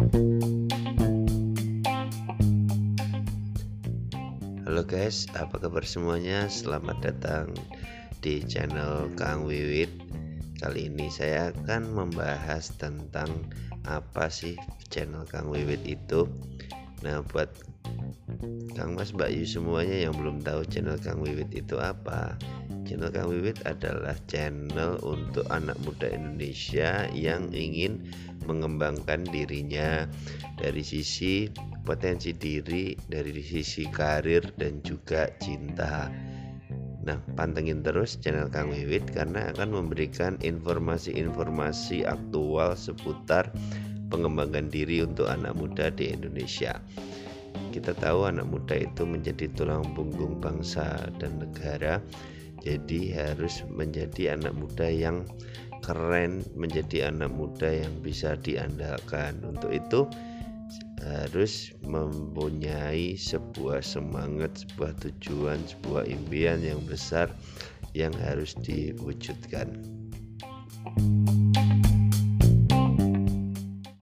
Halo guys, apa kabar semuanya? Selamat datang di channel Kang Wiwit. Kali ini saya akan membahas tentang apa sih channel Kang Wiwit itu. Nah, buat Kang Mas Mbak Yu semuanya yang belum tahu channel Kang Wiwit itu apa? Channel Kang Wiwit adalah channel untuk anak muda Indonesia yang ingin mengembangkan dirinya dari sisi potensi diri dari sisi karir dan juga cinta. Nah, pantengin terus channel Kang Wiwit karena akan memberikan informasi-informasi aktual seputar pengembangan diri untuk anak muda di Indonesia. Kita tahu anak muda itu menjadi tulang punggung bangsa dan negara. Jadi harus menjadi anak muda yang keren, menjadi anak muda yang bisa diandalkan. Untuk itu harus mempunyai sebuah semangat, sebuah tujuan, sebuah impian yang besar yang harus diwujudkan. thank you